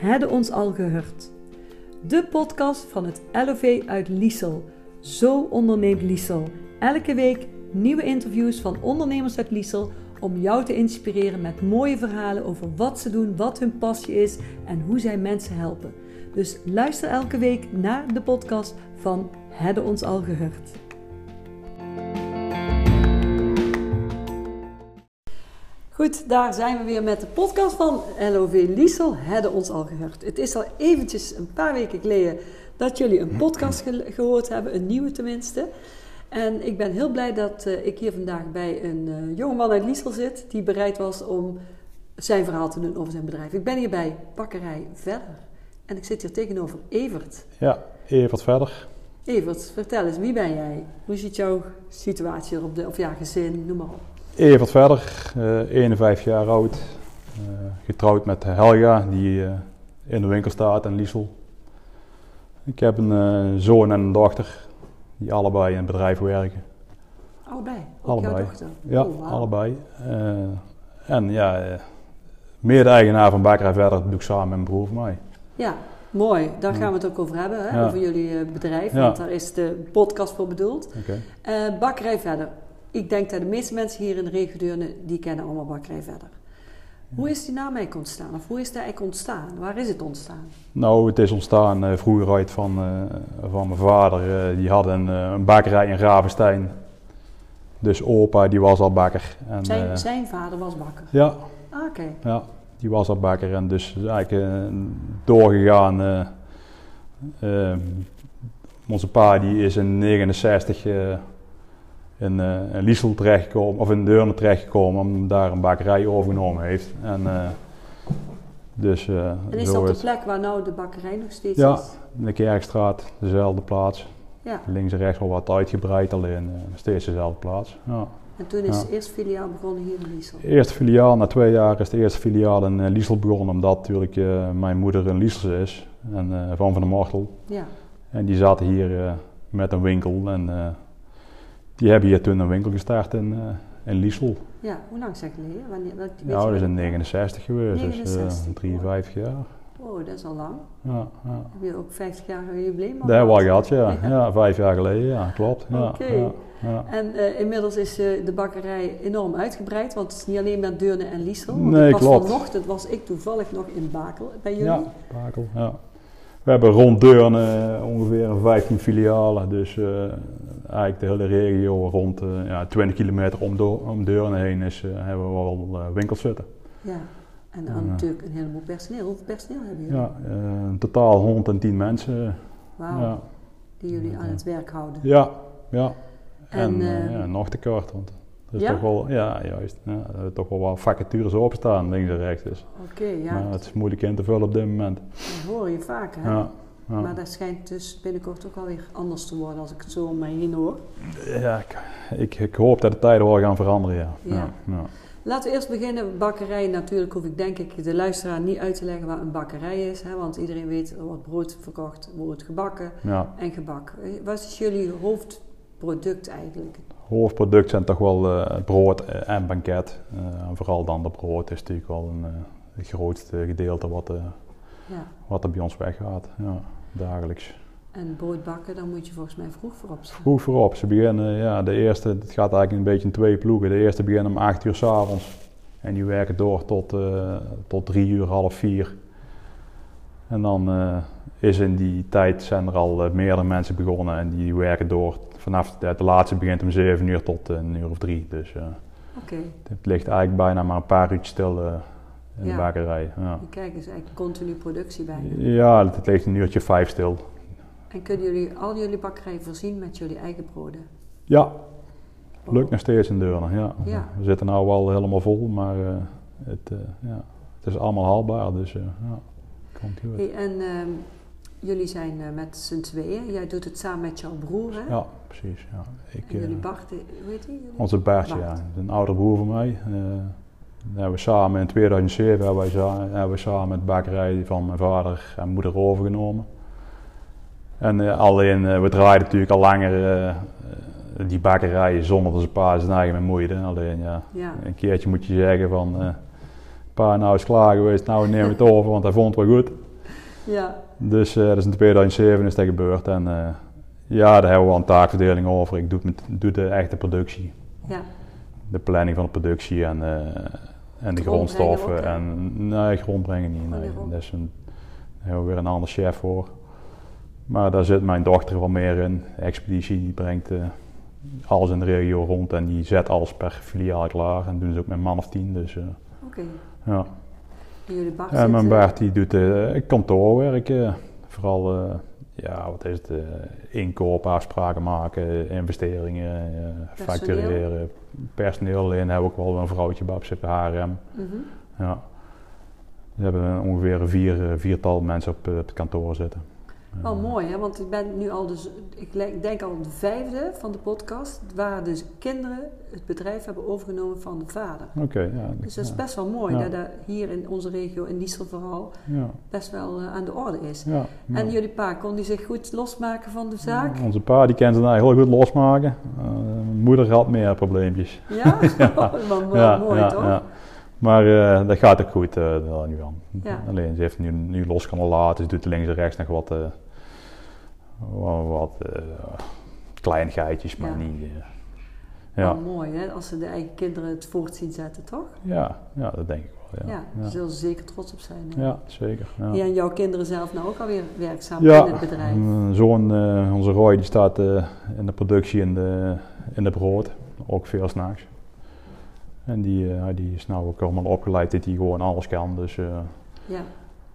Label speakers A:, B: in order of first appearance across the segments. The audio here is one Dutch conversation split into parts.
A: Hadden ons al gehoord. De podcast van het LOV uit Liesel. Zo onderneemt Liesel. Elke week nieuwe interviews van ondernemers uit Liesel om jou te inspireren met mooie verhalen over wat ze doen, wat hun passie is en hoe zij mensen helpen. Dus luister elke week naar de podcast van Hadden ons al gehoord. Goed, daar zijn we weer met de podcast van LOV Liesel. Hadden ons al gehoord. Het is al eventjes een paar weken geleden dat jullie een podcast gehoord hebben, een nieuwe tenminste. En ik ben heel blij dat uh, ik hier vandaag bij een uh, jongeman uit Liesel zit die bereid was om zijn verhaal te doen over zijn bedrijf. Ik ben hier bij Bakkerij Verder en ik zit hier tegenover Evert.
B: Ja, Evert Verder.
A: Evert, vertel eens, wie ben jij? Hoe ziet jouw situatie op de, of ja, gezin, noem maar op.
B: Evert Verder, uh, 51 jaar oud, getrouwd met Helga die in de winkel staat in Liesel. Ik heb een zoon en een dochter die allebei in het bedrijf werken.
A: Allebei?
B: Allebei.
A: jouw dochter?
B: Ja,
A: Oh, wauw.
B: allebei. Eh, en ja, mede-eigenaar van Bakkerij Verder, doe ik samen met mijn broer van mij.
A: Ja, mooi. Daar gaan we het ook over hebben, hè?
B: Ja.
A: over jullie eh, bedrijf.
B: Ja.
A: Want daar is de podcast voor bedoeld. Eh, bakkerij Verder. Ik denk dat de meeste mensen hier in de regio Deurne, die kennen allemaal Bakkerij Verder. Hoe is die naam eigenlijk ontstaan? Of hoe is dat eigenlijk ontstaan? Waar is het ontstaan?
B: Nou, het is ontstaan eh, vroeger uit van, eh, van mijn vader. eh, die had een, een bakkerij in Ravenstein. Dus opa, die was al bakker. En,
A: Zijn, zijn vader was bakker.
B: ja,
A: Ah, Oké.
B: ja, die was al bakker. En dus eigenlijk doorgegaan. onze pa die is in 69 eh, in, eh in Liesel terechtgekomen, of in Deurne terechtgekomen, omdat daar een bakkerij overgenomen heeft. En, eh, dus, eh,
A: En is dat de plek waar nou de bakkerij nog steeds
B: Ja.
A: is?
B: in de Kerkstraat, dezelfde plaats.
A: Ja.
B: Links en rechts wel wat uitgebreid, alleen steeds dezelfde plaats. Ja.
A: En toen is
B: Ja.
A: het eerste filiaal begonnen hier in Liesel.
B: Eerste filiaal, na twee jaar is de eerste filiaal in Liesel begonnen, omdat natuurlijk mijn moeder in Liesel is, en, van Van der Mortel.
A: Ja.
B: En die zaten hier met een winkel en die hebben hier toen een winkel gestart in, eh, in Liesel.
A: ja. Hoe lang zeg geleden? Wanneer, dat, weet
B: Nou, dat is in 69 geweest, dus
A: 69,
B: eh 53 jaar.
A: Oh, dat is al lang.
B: Ja, ja.
A: Heb je ook 50 jaar jubileum al
B: Dat hebben we
A: gehad?
B: ja. ja. Vijf jaar geleden, ja, klopt. Ja,
A: Oké.
B: ja, ja.
A: En eh, inmiddels is de bakkerij enorm uitgebreid, want het is niet alleen maar Deurne en Liesel.
B: Nee,
A: ik was
B: klopt.
A: vanochtend was ik toevallig nog in Bakel bij jullie.
B: Ja, Bakel, ja. We hebben rond Deurne ongeveer 15 filialen, dus eigenlijk de hele regio rond eh, ja, 20 kilometer om, Do- om Deurne heen is, eh, hebben we wel eh, winkels zitten.
A: Ja. En dan natuurlijk een heleboel personeel. Hoeveel personeel hebben jullie?
B: Ja, in totaal 110 mensen.
A: Wauw,
B: Ja,
A: die jullie aan het werk houden.
B: ja, ja. En,
A: En,
B: ja, nog te kort, want er is
A: Ja?
B: toch wel, ja, juist, ja, er toch wel wat vacatures opstaan, links en rechts. Dus.
A: Oké, ja,
B: Maar het is moeilijk in te vullen op dit moment.
A: dat hoor je vaak hè.
B: Ja, ja.
A: Maar dat schijnt dus binnenkort ook alweer anders te worden als ik het zo om mij heen hoor.
B: Ja, ik, ik, ik hoop dat de tijden wel gaan veranderen, ja.
A: Ja. Laten we eerst beginnen. Bakkerij, natuurlijk hoef ik denk ik de luisteraar niet uit te leggen wat een bakkerij is. Hè, want iedereen weet, er wordt brood verkocht, er wordt gebakken en gebak. Wat is jullie hoofdproduct eigenlijk?
B: Hoofdproduct zijn toch wel eh, brood eh, en banket. Eh, vooral dan de brood is natuurlijk wel een, het grootste gedeelte wat,
A: Ja.
B: wat er bij ons weggaat, ja, dagelijks.
A: En brood bakken, daar moet je volgens mij vroeg voor opstaan.
B: Vroeg voorop, ze beginnen, ja, de eerste, het gaat eigenlijk een beetje in twee ploegen. De eerste beginnen om 8 uur s'avonds en die werken door tot, eh tot 3 uur, half 4. En dan eh, is in die tijd zijn er al eh, meerdere mensen begonnen en die werken door. Vanaf de, de laatste begint om 7 uur tot een uur of 3. Dus het ligt eigenlijk bijna maar een paar uurtjes stil in
A: Ja.
B: de bakerij. Ja.
A: dan kijken dus eigenlijk continu productie bij.
B: ja, het ligt een uurtje vijf stil.
A: En kunnen jullie al jullie bakkerijen voorzien met jullie eigen broden?
B: Ja, lukt nog steeds in Deurne. Ja.
A: Ja.
B: We zitten nou wel helemaal vol, maar eh, het, eh, ja, het is allemaal haalbaar. Dus eh, ja, komt goed.
A: Hey, en ehm, jullie zijn met z'n tweeën. Jij doet het samen met jouw broer, hè?
B: Ja, precies. Ja. Ik,
A: En jullie Bart, hoe heet die? Jullie?
B: onze
A: Bart.
B: ja, is een oudere broer van mij. Hebben we samen in 2007 hebben wij hebben we samen het bakkerij van mijn vader en moeder overgenomen. En eh, alleen, eh, we draaiden natuurlijk al langer eh, die bakkerij zonder dat zijn pa zijn eigen moeite. Alleen ja,
A: Ja,
B: een keertje moet je zeggen van, pa nou is klaar geweest, nou neem het over, want hij vond het wel goed.
A: Ja,
B: Dus dat is in 2007 is dat gebeurd. En ja, daar hebben we wel een taakverdeling over. Ik doe, met, doe de echte productie.
A: ja.
B: De planning van de productie en, en de grondstoffen.
A: ook,
B: en, nee, grondbrengen niet.
A: Oh,
B: Nee. Dat is een, daar hebben we weer een ander chef voor. Maar daar zit mijn dochter wel meer in. De expeditie die brengt eh, alles in de regio rond en die zet alles per filiaal klaar. En doen ze ook met een man of tien. Dus, eh,
A: Oké.
B: ja.
A: En jullie Bart
B: En mijn Bart die doet eh, kantoorwerk. vooral, ja, wat is het? inkoop, afspraken maken, investeringen, factureren. Personeel alleen hebben we ook wel een vrouwtje bij op zitten, HRM.
A: Mhm.
B: Ja. We hebben ongeveer een vier, eh, viertal mensen op, eh, op het kantoor zitten.
A: Wel
B: Eh,
A: mooi, hè? want ik ben nu al dus, ik denk al de vijfde van de podcast, waar dus kinderen het bedrijf hebben overgenomen van de vader.
B: Oké, ja.
A: Dus dat is
B: ja,
A: best wel mooi
B: Ja.
A: dat dat hier in onze regio, in Liesel vooral,
B: Ja,
A: best wel eh, aan de orde is.
B: ja, ja.
A: En jullie pa, kon die zich goed losmaken van de zaak?
B: Onze pa die kan ze nou heel goed losmaken. Mijn moeder had meer probleempjes.
A: Ja? wel, wel mooi, toch?
B: Ja. Maar eh, dat gaat ook goed, eh nu aan.
A: Ja.
B: Alleen ze heeft nu, nu los kunnen laten, ze doet links en rechts nog wat, eh wat, kleinigheidjes, maar
A: Ja.
B: niet... ja.
A: Mooi, hè? Als ze de eigen kinderen het voort zien zetten, toch?
B: Ja, ja, dat denk ik wel.
A: Ja,
B: Ja,
A: daar
B: ja.
A: zullen ze zeker trots op zijn. hè?
B: Ja, zeker. Ja.
A: Ja, en jouw kinderen zelf nou ook alweer werkzaam
B: Ja,
A: in het bedrijf?
B: mijn zoon, onze Roy, die staat in de productie in de, in de brood, ook veel s'nachts. En die, eh, die is nou ook allemaal opgeleid dat hij gewoon alles kan. Dus, eh,
A: Ja,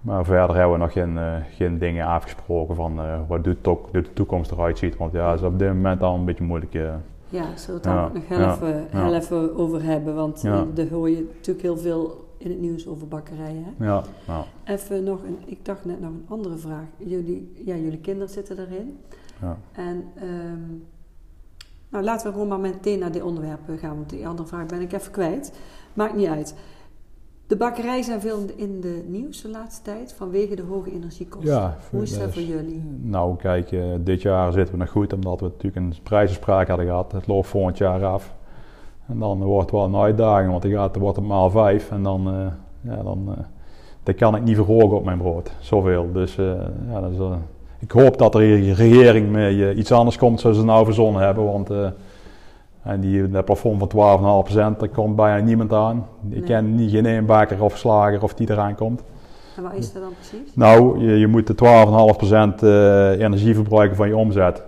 B: maar verder hebben we nog geen, eh, geen dingen afgesproken van wat doet de, de toekomst eruit ziet. Want ja, is op dit moment al een beetje moeilijk.
A: ja zullen we het daar
B: Ja,
A: nog heel,
B: ja,
A: even,
B: ja.
A: heel even over hebben? Want
B: Ja.
A: daar hoor je natuurlijk heel veel in het nieuws over bakkerijen. Hè?
B: ja, nou,
A: Even nog een, ik dacht net nog een andere vraag. Jullie, ja, jullie kinderen zitten erin.
B: ja.
A: En ehm, nou, laten we gewoon maar meteen naar dit onderwerp gaan, want die andere vraag ben ik even kwijt. Maakt niet uit. De bakkerijen zijn veel in de- nieuws de laatste tijd vanwege de hoge energiekosten.
B: Ja,
A: Hoe is dat
B: dat
A: voor jullie?
B: Nou, kijk, eh, dit jaar zitten we nog goed omdat we natuurlijk een prijzenspraak hadden gehad. Het loopt volgend jaar af. En dan wordt het wel een uitdaging, want dan gaat, dan wordt het maal vijf. En dan, eh, ja, dan eh, dat kan ik niet verhogen op mijn brood. Zoveel. Dus eh, ja, dat is, eh, ik hoop dat er een regering mee eh, iets anders komt zoals ze nou verzonnen hebben. Want eh, en die, dat plafond van 12,5%, daar komt bijna niemand aan. Ik
A: Nee.
B: ken niet geen één baker of slager of die eraan komt.
A: En waar is dat dan precies?
B: Nou, je, je moet de 12,5% eh energie verbruiken van je omzet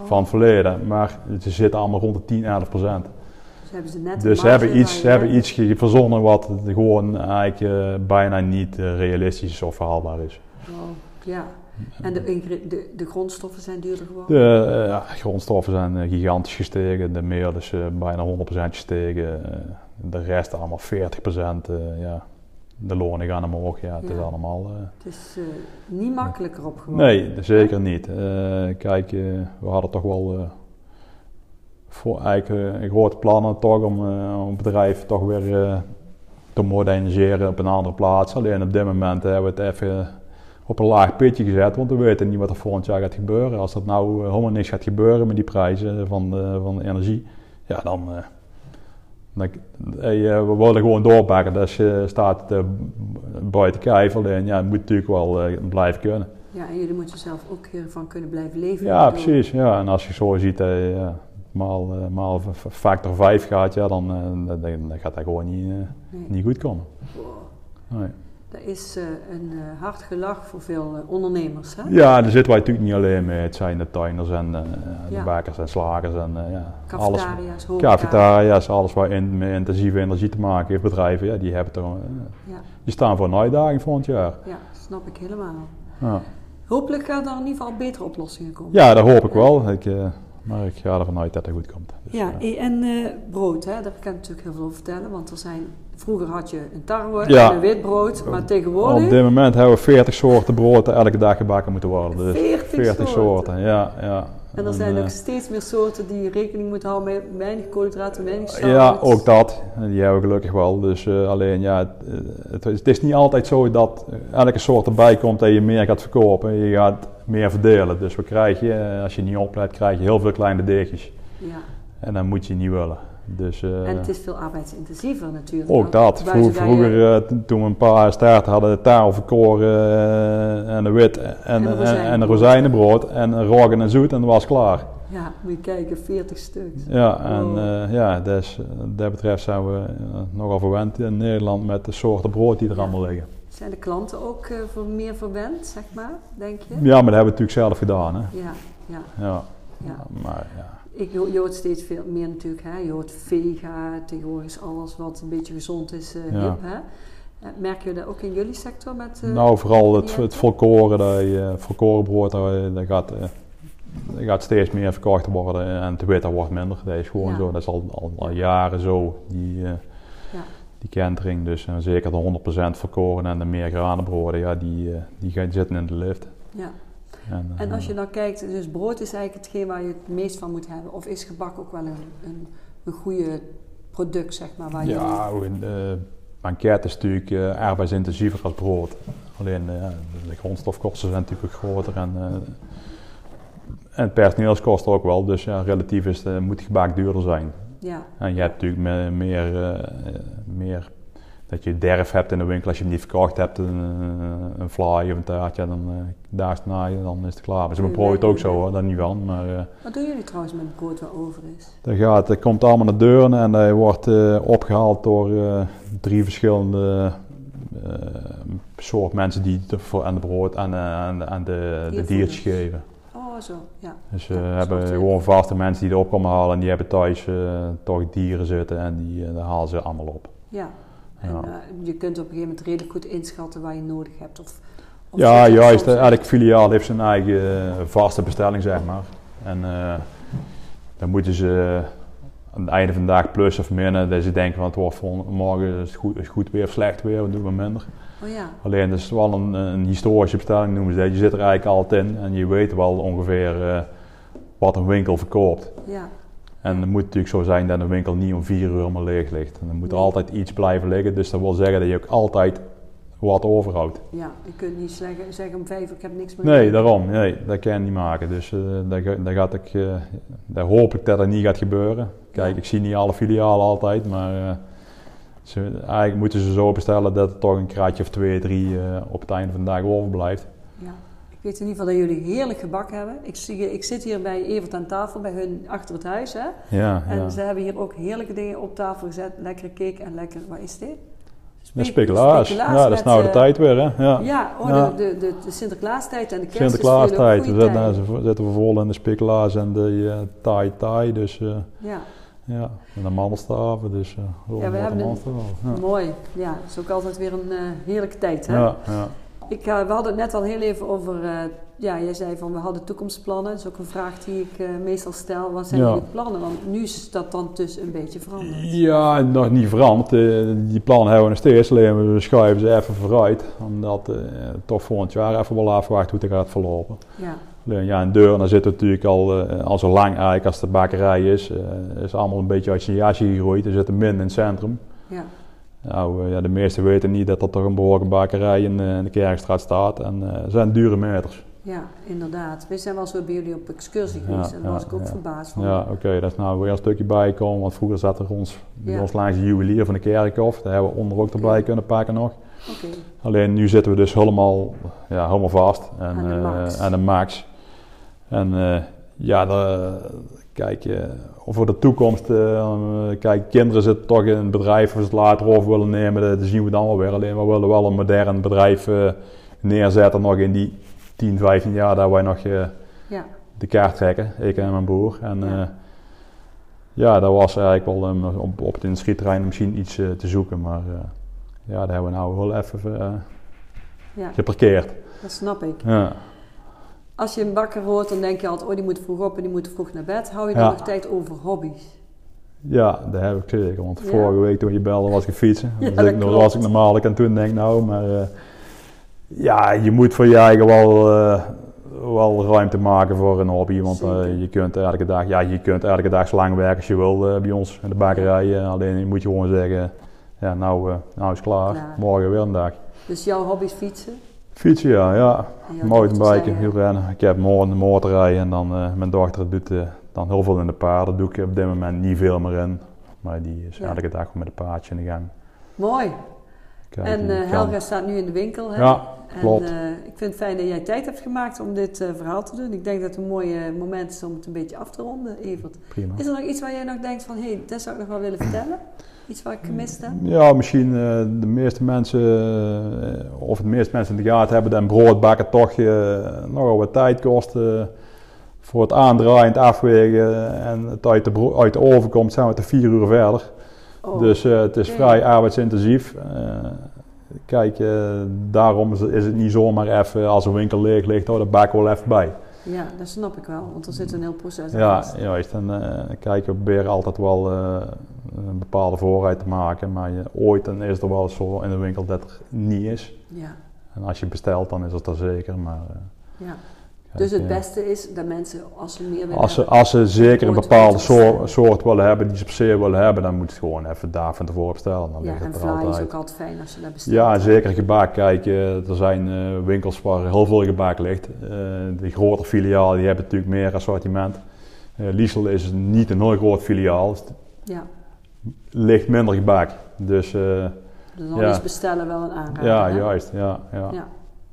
A: Oh,
B: van het verleden. Maar ze zitten allemaal rond de 10, 11%.
A: Dus hebben ze net
B: Dus hebben iets, hebben iets verzonnen wat gewoon eigenlijk bijna niet realistisch of verhaalbaar is.
A: Oh, ja. En de, de, de grondstoffen zijn duurder geworden?
B: De eh, ja, grondstoffen zijn eh, gigantisch gestegen. De meel is eh, bijna 100% gestegen. De rest allemaal 40%. eh, ja. De lonen gaan omhoog. Ja, het
A: Ja.
B: is allemaal...
A: Het is niet makkelijker op geworden.
B: Nee, zeker niet. Eh, kijk, we hadden toch wel voor eigenlijk grote plannen toch om, om het bedrijf toch weer te moderniseren op een andere plaats. Alleen op dit moment hebben we het even op een laag pitje gezet, want we weten niet wat er volgend jaar gaat gebeuren. Als dat nou eh, helemaal niks gaat gebeuren met die prijzen van de, van energie, ja dan... eh, dan hey, eh, we willen gewoon doorpakken, dus eh, staat eh, buiten kijf. Alleen ja, het moet natuurlijk wel eh, blijven kunnen.
A: Ja, en jullie moeten zelf ook hiervan kunnen blijven leven.
B: Ja, precies. Ja. En als je zo ziet dat je ja, maal, eh, maal factor 5 gaat, ja, dan, eh, dan, dan gaat dat gewoon niet, eh,
A: Nee.
B: niet goed komen.
A: Wow.
B: Nee.
A: Dat is eh, een eh, hard gelach voor veel eh, ondernemers. Hè?
B: Ja, daar zitten wij natuurlijk niet alleen mee. Het zijn de tuinders en de bakers en slagers en ja.
A: Cafetaria's.
B: Cafetaria's, alles waar in, met intensieve energie te maken heeft, bedrijven, ja, die hebben toch, eh,
A: Ja,
B: die staan voor een uitdaging volgend jaar.
A: ja, snap ik helemaal.
B: Ja,
A: Hopelijk gaan er in ieder geval betere oplossingen komen.
B: ja dat hoop ik wel. Ik, maar ik ga ervan uit dat het goed komt. Dus,
A: Ja, en brood, hè, daar kan ik natuurlijk heel veel over vertellen. Want er zijn, vroeger had je een tarwe
B: Ja.
A: en een wit brood, maar
B: Op
A: tegenwoordig
B: dit moment hebben we 40 soorten brood die elke dag gebakken moeten worden. Dus
A: 40,
B: 40
A: soorten.
B: soorten, ja. ja.
A: En er zijn
B: eh,
A: ook steeds meer soorten die rekening moeten houden met weinig koolhydraten, weinig zout.
B: Ja, ook dat. En Die hebben we gelukkig wel. Dus eh, alleen, ja, het, eh, het, is- het is niet altijd zo dat elke soort erbij komt dat je meer gaat verkopen. Je gaat meer verdelen. Dus we krijgen, eh, als je niet oplet, krijg je heel veel kleine deegjes.
A: Ja,
B: En dan moet je niet willen. Dus, uh,
A: en het is veel arbeidsintensiever natuurlijk.
B: Ook dat. Vroeger, vroeger je... uh, toen we een paar starten hadden de taal verkoren uh, en de wit en, en, en, en een rozijnenbrood en roggen en zoet en dat was klaar.
A: Ja, moet je kijken, 40 stuks.
B: Ja, en oh. ja, dus, dat betreft zijn we nogal verwend in Nederland met de soorten brood die er ja. allemaal liggen.
A: Zijn de klanten ook voor meer verwend, zeg maar, denk je?
B: Ja, maar dat hebben we natuurlijk zelf gedaan. Hè?
A: Ja, ja.
B: ja. ja. Maar ja
A: ik, je hoort steeds veel meer natuurlijk. Hè? Je hoort vega, tegenwoordig is alles wat een beetje gezond is uh, ja. hip. Hè? Merk je dat ook in jullie sector? Met, uh,
B: nou, vooral het, het volkoren, dat, uh, volkoren brood, dat, dat gaat, dat gaat steeds meer verkocht worden en te weten wordt minder. Dat is gewoon ja. zo, dat is al, al, al jaren zo, die, ja. die kentering. Dus zeker de 100% volkoren en de meer granenbroden, ja, die, die gaan zitten in de lift.
A: Ja. En, en, als je dan kijkt, dus brood is eigenlijk hetgeen waar je het meest van moet hebben. Of is gebak ook wel een, een, een goede product, zeg maar? Waar
B: ja,
A: je...
B: een uh, banket is natuurlijk uh, arbeidsintensiever als brood. Alleen uh, de grondstofkosten zijn natuurlijk ook groter en, en personeelskosten ook wel. Dus ja, relatief is, moet gebak duurder zijn.
A: Ja.
B: En je hebt natuurlijk meer, meer, meer dat je derf hebt in de winkel als je hem niet verkocht hebt, een, een fly of een taartje, dan uh, daar naaien, dan is het klaar. Dus mijn brood ook zo hoor, daar niet van. Maar, uh,
A: Wat doen jullie trouwens met het brood wat over is?
B: Dat, gaat, dat komt allemaal naar de deuren en dat wordt uh, opgehaald door drie verschillende soort mensen die voor aan de brood en aan, aan de, de diertjes geven.
A: Oh, zo, ja.
B: Dus we
A: ja,
B: hebben gewoon vaste mensen die erop komen halen en die hebben thuis toch dieren zitten en die daar halen ze allemaal op.
A: Ja, en uh, je kunt op een gegeven moment redelijk goed inschatten waar je nodig hebt. Of, of
B: ja, juist. Elk filiaal heeft zijn eigen uh, vaste bestelling, zeg maar. En uh, dan moeten ze aan het einde van de dag plus of minnen. Dat ze denken van het wordt voor morgen is goed, is goed weer of slecht weer, we doen we minder.
A: Oh ja.
B: Alleen dat is wel een, een, historische bestelling noemen ze dat. Je zit er eigenlijk altijd in en je weet wel ongeveer wat een winkel verkoopt.
A: Ja.
B: En het moet natuurlijk zo zijn dat een winkel niet om vier uur maar leeg ligt. En er moet er altijd iets blijven liggen. Dus dat wil zeggen dat je ook altijd wat overhoudt.
A: Ja, je kunt niet zeggen, zeggen om vijf uur ik heb niks meer.
B: Nee, daarom. Nee, dat kan je niet maken. Dus uh, daar, daar, gaat ik, uh, daar hoop ik dat dat niet gaat gebeuren. Kijk, ja. ik zie niet alle filialen altijd, maar uh, ze, eigenlijk moeten ze zo bestellen dat er toch een kraatje of twee, drie op het einde van de dag overblijft.
A: Ja. Ik weet in ieder geval dat jullie heerlijk gebak hebben. Ik, zie, ik zit hier bij Evert aan tafel, bij hun achter het huis. Hè?
B: Ja,
A: en
B: ja.
A: ze hebben hier ook heerlijke dingen op tafel gezet. Lekkere cake en lekker, wat is dit?
B: Spe speculaas. Ja, dat is nou de uh, tijd weer, hè? Ja,
A: ja, oh, ja. De, de, de Sinterklaastijd en de kerst
B: Sinterklaastijd. We zitten, nou, zitten we vol in de speculaas en de uh, Thai Thai. Dus uh,
A: ja.
B: ja, en de mandelstaven. Dus uh,
A: ja, we hebben een. Mooi. Ja, het is ook altijd weer een heerlijke tijd, hè?
B: Ja, ja.
A: Ik, uh, we hadden het net al heel even over, uh, ja, jij zei van we hadden toekomstplannen. Dat is ook een vraag die ik uh, meestal stel. Wat zijn ja. jullie plannen? Want nu is dat dan dus een beetje veranderd.
B: Ja, nog niet veranderd. die plannen hebben we nog steeds. Alleen we schuiven ze even vooruit. Omdat toch volgend jaar even wel afwachten hoe het gaat verlopen.
A: Ja.
B: Alleen ja, in deur, dan zit natuurlijk al, al zo lang eigenlijk als de bakkerij is. is allemaal een beetje uit zijn jasje gegroeid. Er zitten min in het centrum.
A: Ja.
B: Nou, ja, de meesten weten niet dat er toch een behoorlijke bakkerij in, in de Kerkstraat staat. En uh, zijn dure meters.
A: Ja, inderdaad. We zijn wel zo bij jullie op excursie geweest ja, en daar
B: ja,
A: was ik ook
B: ja.
A: verbaasd van.
B: Ja, oké, okay, dat is nou weer een stukje bijkomen. Want vroeger zat er ons, bij ons langs de juwelier van de Kerkhof. Daar hebben we onder ook erbij kunnen pakken nog.
A: Okay.
B: Alleen nu zitten we dus helemaal, ja, helemaal vast. En,
A: aan de max.
B: Uh, aan de max. En uh, ja, de, kijk, uh, voor de toekomst, uh, kijk, kinderen zitten toch in een bedrijf als ze het later over willen nemen, dat zien we dan wel weer. Alleen we willen wel een modern bedrijf uh, neerzetten nog in die 10, 15 jaar dat wij nog uh,
A: ja.
B: de kaart trekken, ik en mijn broer. En
A: ja,
B: ja dat was eigenlijk wel um, op, op het industrieterrein misschien iets te zoeken, maar ja, daar hebben we nou wel even
A: ja.
B: geparkeerd.
A: Dat snap ik.
B: Ja.
A: Als je een bakker hoort, dan denk je altijd, oh die moet vroeg op en die moet vroeg naar bed. Hou je dan
B: Ja.
A: nog tijd over hobby's?
B: Ja, dat heb ik zeker. Want
A: Ja?
B: vorige week toen je belde was ik fietsen.
A: Ja,
B: dus
A: dat
B: ik, was ik normaal ik aan toen denk nou, maar eh, ja, je moet voor je eigen wel, eh, wel ruimte maken voor een hobby. Want eh, je kunt elke dag, ja, je kunt elke dag zo lang werken als je wil bij ons in de bakkerij. Alleen je moet je gewoon zeggen, ja, nou, nou is het klaar. Morgen weer een dag.
A: Dus jouw hobby's fietsen?
B: Fietsen, ja, ja. Mountainbiken, wielrennen. Ik heb morgen motorrijden en dan eh, mijn dochter doet eh, dan heel veel in de paarden. Doe ik op dit moment niet veel meer in. Maar die is
A: Ja.
B: elke dag met een paardje in de gang.
A: Mooi. En eh,
B: kan.
A: Helga staat nu in de winkel. Hè?
B: Ja,
A: En,
B: klopt.
A: eh, ik vind het fijn dat jij tijd hebt gemaakt om dit eh, verhaal te doen. Ik denk dat het een mooi eh, moment is om het een beetje af te ronden, Evert.
B: Prima.
A: Is er nog iets waar jij nog denkt van, hé, hey, dat zou ik nog wel willen vertellen? Iets waar ik gemist heb?
B: Ja, misschien eh, de meeste mensen, eh, of de meeste mensen in de gaten hebben, dat een broodbakken toch eh, nogal wat tijd kost. eh, voor het aandraaien, het afwegen en het uit de, uit de oven komt, zijn we te vier uur verder.
A: Oh,
B: Dus eh, het is vrij arbeidsintensief. Eh, kijk, eh, daarom is, is het niet zomaar even als een winkel leeg ligt, oh, daar bak wel even bij.
A: Ja, dat snap ik wel, want er zit een heel proces aan
B: Ja, juist. En kijk, we proberen altijd wel een bepaalde voorraad te maken, maar je, ooit dan is er wel eens zo in de winkel dat er niet is.
A: Ja,
B: En als je bestelt, dan is het er zeker. Maar,
A: ja. Dus het
B: eh,
A: beste is dat mensen, als ze meer willen
B: Als ze,
A: hebben,
B: als ze zeker een bepaalde
A: bestellen.
B: soort, soort willen hebben, die ze per se willen hebben, dan moet je het gewoon even daar van tevoren bestellen. Dan
A: ja,
B: ligt
A: en fly is ook altijd fijn als je dat bestelt.
B: Ja, en zeker gebak. Kijk, eh, er zijn eh, winkels waar heel veel gebak ligt. De grotere filialen die hebben natuurlijk meer assortiment. Liesel is niet een heel groot filiaal. Dus
A: Ja,
B: ligt minder gebak. Dus
A: dus dan
B: Ja.
A: is bestellen wel een aanrader.
B: ja,
A: hè?
B: juist. Ja, ja.
A: Ja.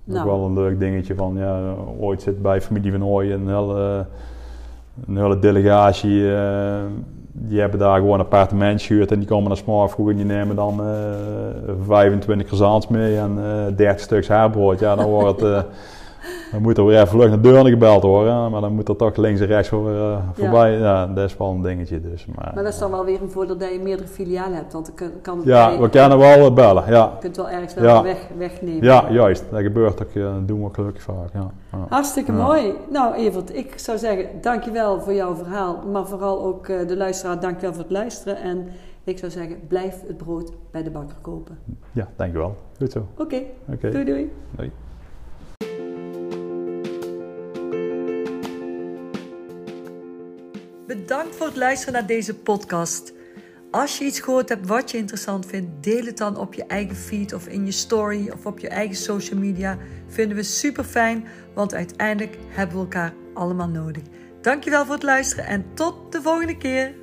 B: Ook
A: Nou.
B: wel een leuk dingetje van, ja, ooit zit bij familie van Ooyen een hele, een hele delegatie. eh, die hebben daar gewoon een appartement gehuurd en die komen naar Smartfood vroeg en die nemen dan eh 25 croissants mee en eh 30 stuks haarbrood. Ja, dan wordt het, dan moet er weer even vlug naar Deurne gebeld worden, maar dan moet er toch links en rechts voor, eh, voorbij. Ja. dat is wel een dingetje dus. Maar,
A: Maar dat is dan wel weer een voordeel dat je meerdere filialen hebt, want dan kan, het
B: ja,
A: bij-
B: we kunnen wel bellen, ja.
A: je kunt wel ergens wel
B: Ja.
A: weg, wegnemen.
B: Ja, juist. Dat gebeurt ook, eh, dat doen we gelukkig vaak, ja. ja.
A: Hartstikke mooi. Nou, Evert, ik zou zeggen, dankjewel voor jouw verhaal. Maar vooral ook eh, de luisteraar, dankjewel voor het luisteren. En ik zou zeggen, blijf het brood bij de bakker kopen.
B: Ja, dankjewel. Goed zo.
A: Oké,
B: Oké.
A: doei doei.
B: Doei.
A: Bedankt voor het luisteren naar deze podcast. Als je iets gehoord hebt wat je interessant vindt, deel het dan op je eigen feed of in je story of op je eigen social media. Vinden we super fijn, want uiteindelijk hebben we elkaar allemaal nodig. Dankjewel voor het luisteren en tot de volgende keer.